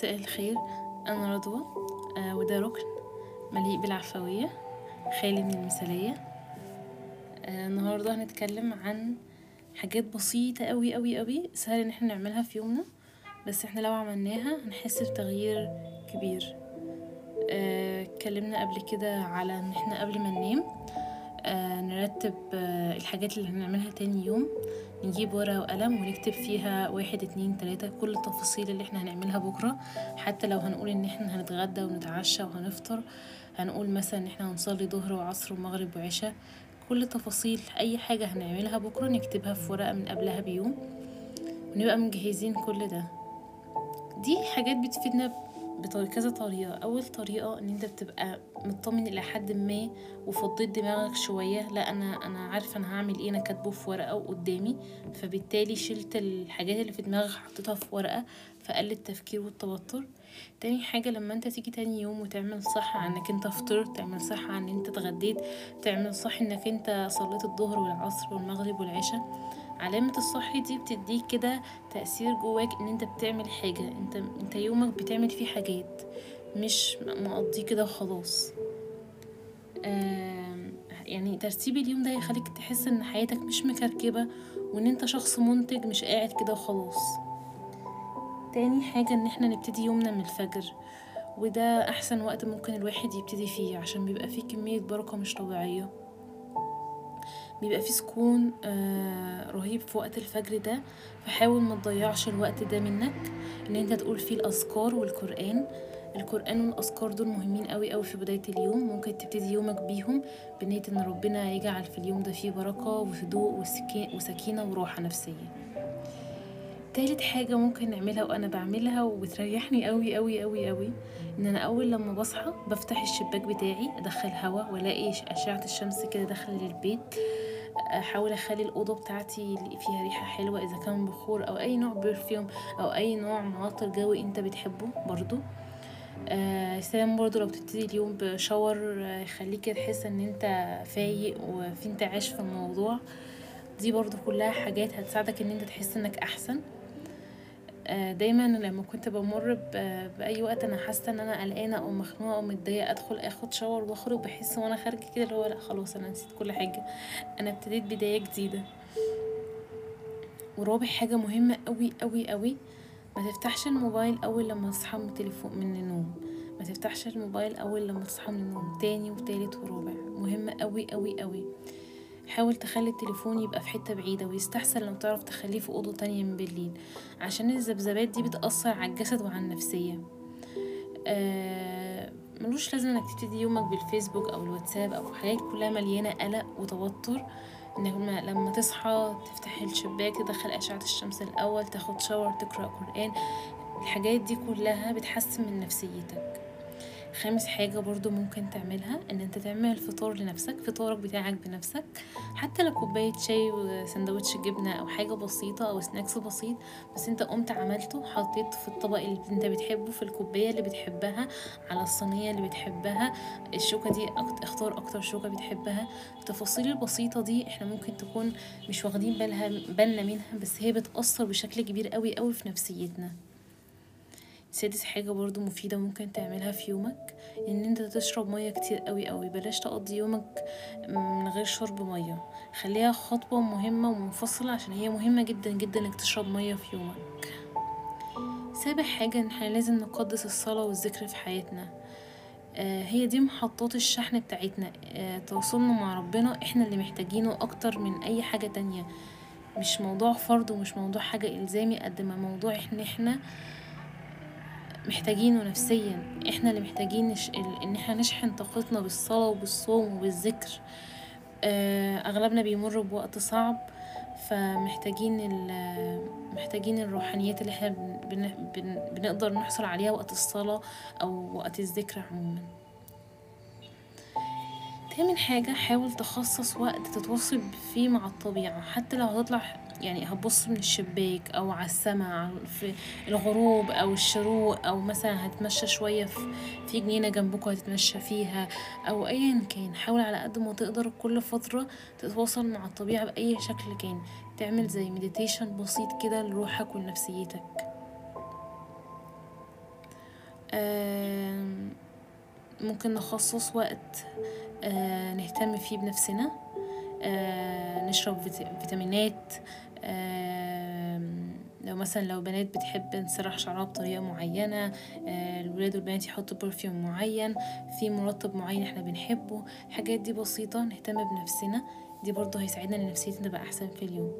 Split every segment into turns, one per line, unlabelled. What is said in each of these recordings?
مساء الخير. أنا رضوى آه وده ركن مليء بالعفوية خالي من المثالية. آه النهاردة هنتكلم عن حاجات بسيطة أوي أوي أوي سهل إن إحنا نعملها في يومنا بس إحنا لو عملناها هنحس بتغيير كبير. آه، اتكلمنا قبل كده على إن إحنا قبل ما ننام آه، نرتب آه، الحاجات اللي هنعملها تاني يوم. نجيب ورقة وقلم ونكتب فيها واحد اتنين تلاتة كل التفاصيل اللي إحنا هنعملها بكرة. حتى لو هنقول إن إحنا هنتغدى ونتعشى وهنفطر هنقول مثلا إن إحنا هنصلي ظهر وعصر ومغرب وعشاء كل تفاصيل أي حاجة هنعملها بكرة نكتبها في ورقة من قبلها بيوم ونبقى مجهزين كل ده. دي حاجات بتفيدنا بكذا طريقة. أول طريقة إن أنت بتبقى مطمن إلى حد ما وفضيت دماغك شوية لا أنا أنا عارفة أنا هعمل إيه أنا كاتبه في ورقة وقدامي. فبالتالي شلت الحاجات اللي في دماغك حطيتها في ورقة فقل التفكير والتوتر. تاني حاجة لما أنت تيجي تاني يوم وتعمل صح إنك أنت فطرت تعمل صح ان أنت اتغديت تعمل صح إنك أنت صليت الظهر والعصر والمغرب والعشاء علامة الصح دي بتديك كده تأثير جواك إن أنت بتعمل حاجة أنت أنت يومك بتعمل فيه حاجات مش مقضيه كده وخلاص. يعني ترتيب اليوم ده هيخليك تحس إن حياتك مش مكركبة وإن أنت شخص منتج مش قاعد كده وخلاص. تاني حاجة إن إحنا نبتدي يومنا من الفجر وده أحسن وقت ممكن الواحد يبتدي فيه عشان بيبقى فيه كمية بركة مش طبيعية. بيبقى فيه سكون آه رهيب في وقت الفجر ده. فحاول ما تضيعش الوقت ده منك إن أنت تقول فيه الأذكار والقرآن. القرآن والأذكار دول مهمين قوي قوي في بداية اليوم. ممكن تبتدي يومك بيهم بنية إن ربنا يجعل في اليوم ده فيه بركة وهدوء وسكي- وسكينة وراحة نفسية. تالت حاجة ممكن نعملها وأنا بعملها وبتريحني قوي قوي قوي قوي إن أنا أول لما بصحى بفتح الشباك بتاعي أدخل هوا وألاقي أشعة الشمس كده داخلة للبيت. أحاول أخلي الأوضة بتاعتي فيها ريحة حلوة إذا كان بخور أو أي نوع برفيوم أو أي نوع معطر جوي أنت بتحبه برضو. آه سلام برضو لو بتبتدي اليوم بشاور آه، تحس إن أنت فايق وفي انتعاش في الموضوع. دي برضو كلها حاجات هتساعدك إن أنت تحس إنك أحسن. دايما لما كنت بمر بأي وقت أنا حاسة إن أنا قلقانة أو مخنوقة أو متضايقة أدخل آخد شاور وأخرج بحس وأنا خارجة كده اللي هو لأ خلاص أنا نسيت كل حاجة. أنا ابتديت بداية جديدة. ورابع حاجة مهمة قوي قوي قوي ما تفتحش الموبايل أول لما تصحى من التليفون من النوم. ما تفتحش الموبايل أول لما تصحى من النوم تاني وتالت ورابع. مهمة قوي قوي قوي حاول تخلي التليفون يبقى في حتة بعيدة ويستحسن لو تعرف تخليه في أوضة تانية من بالليل عشان الذبذبات دي بتأثر على الجسد وعلى النفسية. آه ملوش لازم إنك تبتدي يومك بالفيسبوك أو الواتساب أو حاجات كلها مليانة قلق وتوتر. إنك لما- تصحى تفتح الشباك تدخل أشعة الشمس الأول تاخد شاور تقرأ قرآن الحاجات دي كلها بتحسن من نفسيتك. خامس حاجة برضو ممكن تعملها إن أنت تعمل فطار لنفسك فطارك بتاعك بنفسك. حتى لو كوباية شاي وسندوتش جبنة أو حاجة بسيطة أو سناكس بسيط بس أنت قمت عملته حطيت في الطبق اللي أنت بتحبه في الكوباية اللي بتحبها على الصينية اللي بتحبها. الشوكة دي اختار أكتر شوكة بتحبها. التفاصيل البسيطة دي إحنا ممكن تكون مش واخدين بالها بالنا منها بس هي بتأثر بشكل كبير قوي قوي في نفسيتنا. سادس حاجة برضو مفيدة ممكن تعملها في يومك إن أنت تشرب مية كتير قوي قوي بلاش تقضي يومك من غير شرب مية. خليها خطوة مهمة ومنفصلة عشان هي مهمة جدا جدا إنك تشرب مية في يومك. سابع حاجة إن إحنا لازم نقدس الصلاة والذكر في حياتنا. آه، هي دي محطات الشحن بتاعتنا. آه، تواصلنا مع ربنا إحنا اللي محتاجينه أكتر من أي حاجة تانية. مش موضوع فرض ومش موضوع حاجة إلزامي قد ما موضوع ان إحنا محتاجينه نفسيا. إحنا اللي محتاجين نش... إن إحنا نشحن طاقتنا بالصلاة وبالصوم وبالذكر. آه، أغلبنا بيمر بوقت صعب فمحتاجين ال... محتاجين الروحانيات اللي إحنا. بن... بن... بنقدر نحصل عليها وقت الصلاة أو وقت الذكر عموما. تامن حاجة حاول تخصص وقت تتواصل فيه مع الطبيعة. حتى لو هتطلع يعني هتبص من الشباك أو على السما في الغروب أو الشروق أو مثلا هتمشى شوية في, جنينة جنبكوا هتتمشى فيها أو ايا كان. حاول على قد ما تقدر كل فترة تتواصل مع الطبيعة بأي شكل كان. تعمل زي meditation بسيط كده لروحك ولنفسيتك. ممكن نخصص وقت آه، نهتم فيه بنفسنا. آه، نشرب فيت- فيتامينات. لو مثلا لو بنات بتحب نسرح شعرها بطريقة معينة آه، الولاد والبنات يحطوا perfume معين في مرطب معين إحنا بنحبه الحاجات دي بسيطة نهتم بنفسنا دي برضه هيساعدنا إن نفسيتنا تبقى أحسن في اليوم.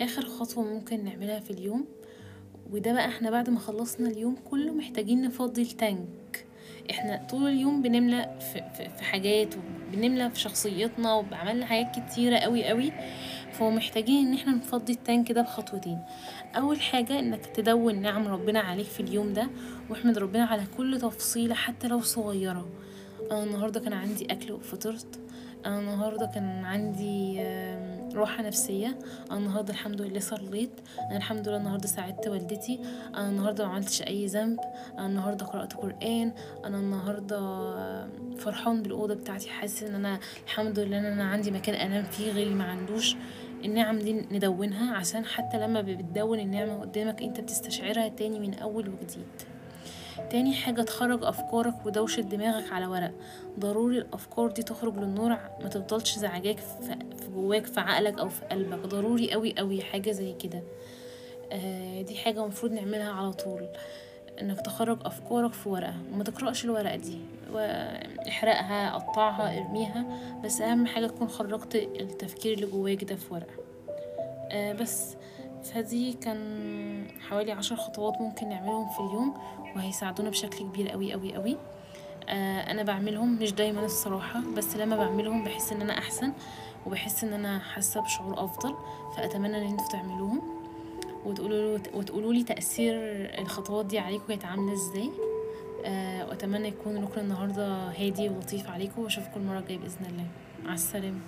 آخر خطوة ممكن نعملها في اليوم وده بقى إحنا بعد ما خلصنا اليوم كله محتاجين نفضي التانك. إحنا طول اليوم بنملى في, في, في حاجات وبنملى في شخصيتنا وعملنا حاجات كتيرة قوي قوي. فمحتاجين إن إحنا نفضي التانك ده بخطوتين. أول حاجة إنك تدون نعم ربنا عليك في اليوم ده واحمد ربنا على كل تفصيلة حتى لو صغيرة. أنا النهاردة كان عندي أكل وفطرت أنا النهاردة كان عندي آم، راحة نفسية. أنا النهاردة الحمد لله صليت. أنا الحمد لله النهاردة ساعدت والدتي. أنا النهاردة ما عملتش أي ذنب. أنا النهاردة قرأت قرآن. أنا النهاردة فرحان بالأوضة بتاعتي. حاسس إن أنا الحمد لله إن أنا عندي مكان أنام فيه غيري ما عندوش. النعم دي ندونها عشان حتى لما بتدون النعمة قدامك أنت بتستشعرها تاني من أول وجديد. تاني حاجة تخرج أفكارك ودوشة دماغك على ورق. ضروري الأفكار دي تخرج للنور ما تفضلش زعجاك في جواك في عقلك أو في قلبك. ضروري أوي أوي حاجة زي كده. آه، دي حاجة المفروض نعملها على طول. إنك تخرج أفكارك في ورقة وما تقرأش الورقة دي. واحرقها قطعها ارميها. بس أهم حاجة تكون خرجت التفكير اللي جواك ده في ورقة. آه بس. فدي كان حوالي عشر خطوات ممكن نعملهم في اليوم وهيساعدونا بشكل كبير قوي قوي قوي آه أنا بعملهم مش دايما الصراحة بس لما بعملهم بحس إن أنا أحسن وبحس إن أنا حاسة بشعور أفضل فأتمنى إن أنتوا تعملوهم. وتقولوا وتقولوا لي تأثير الخطوات دي عليكم كانت عاملة إزاي. آه وأتمنى يكون ركن النهارده هادي ولطيف عليكم وأشوفكم المرة الجاية بإذن الله. مع السلامة.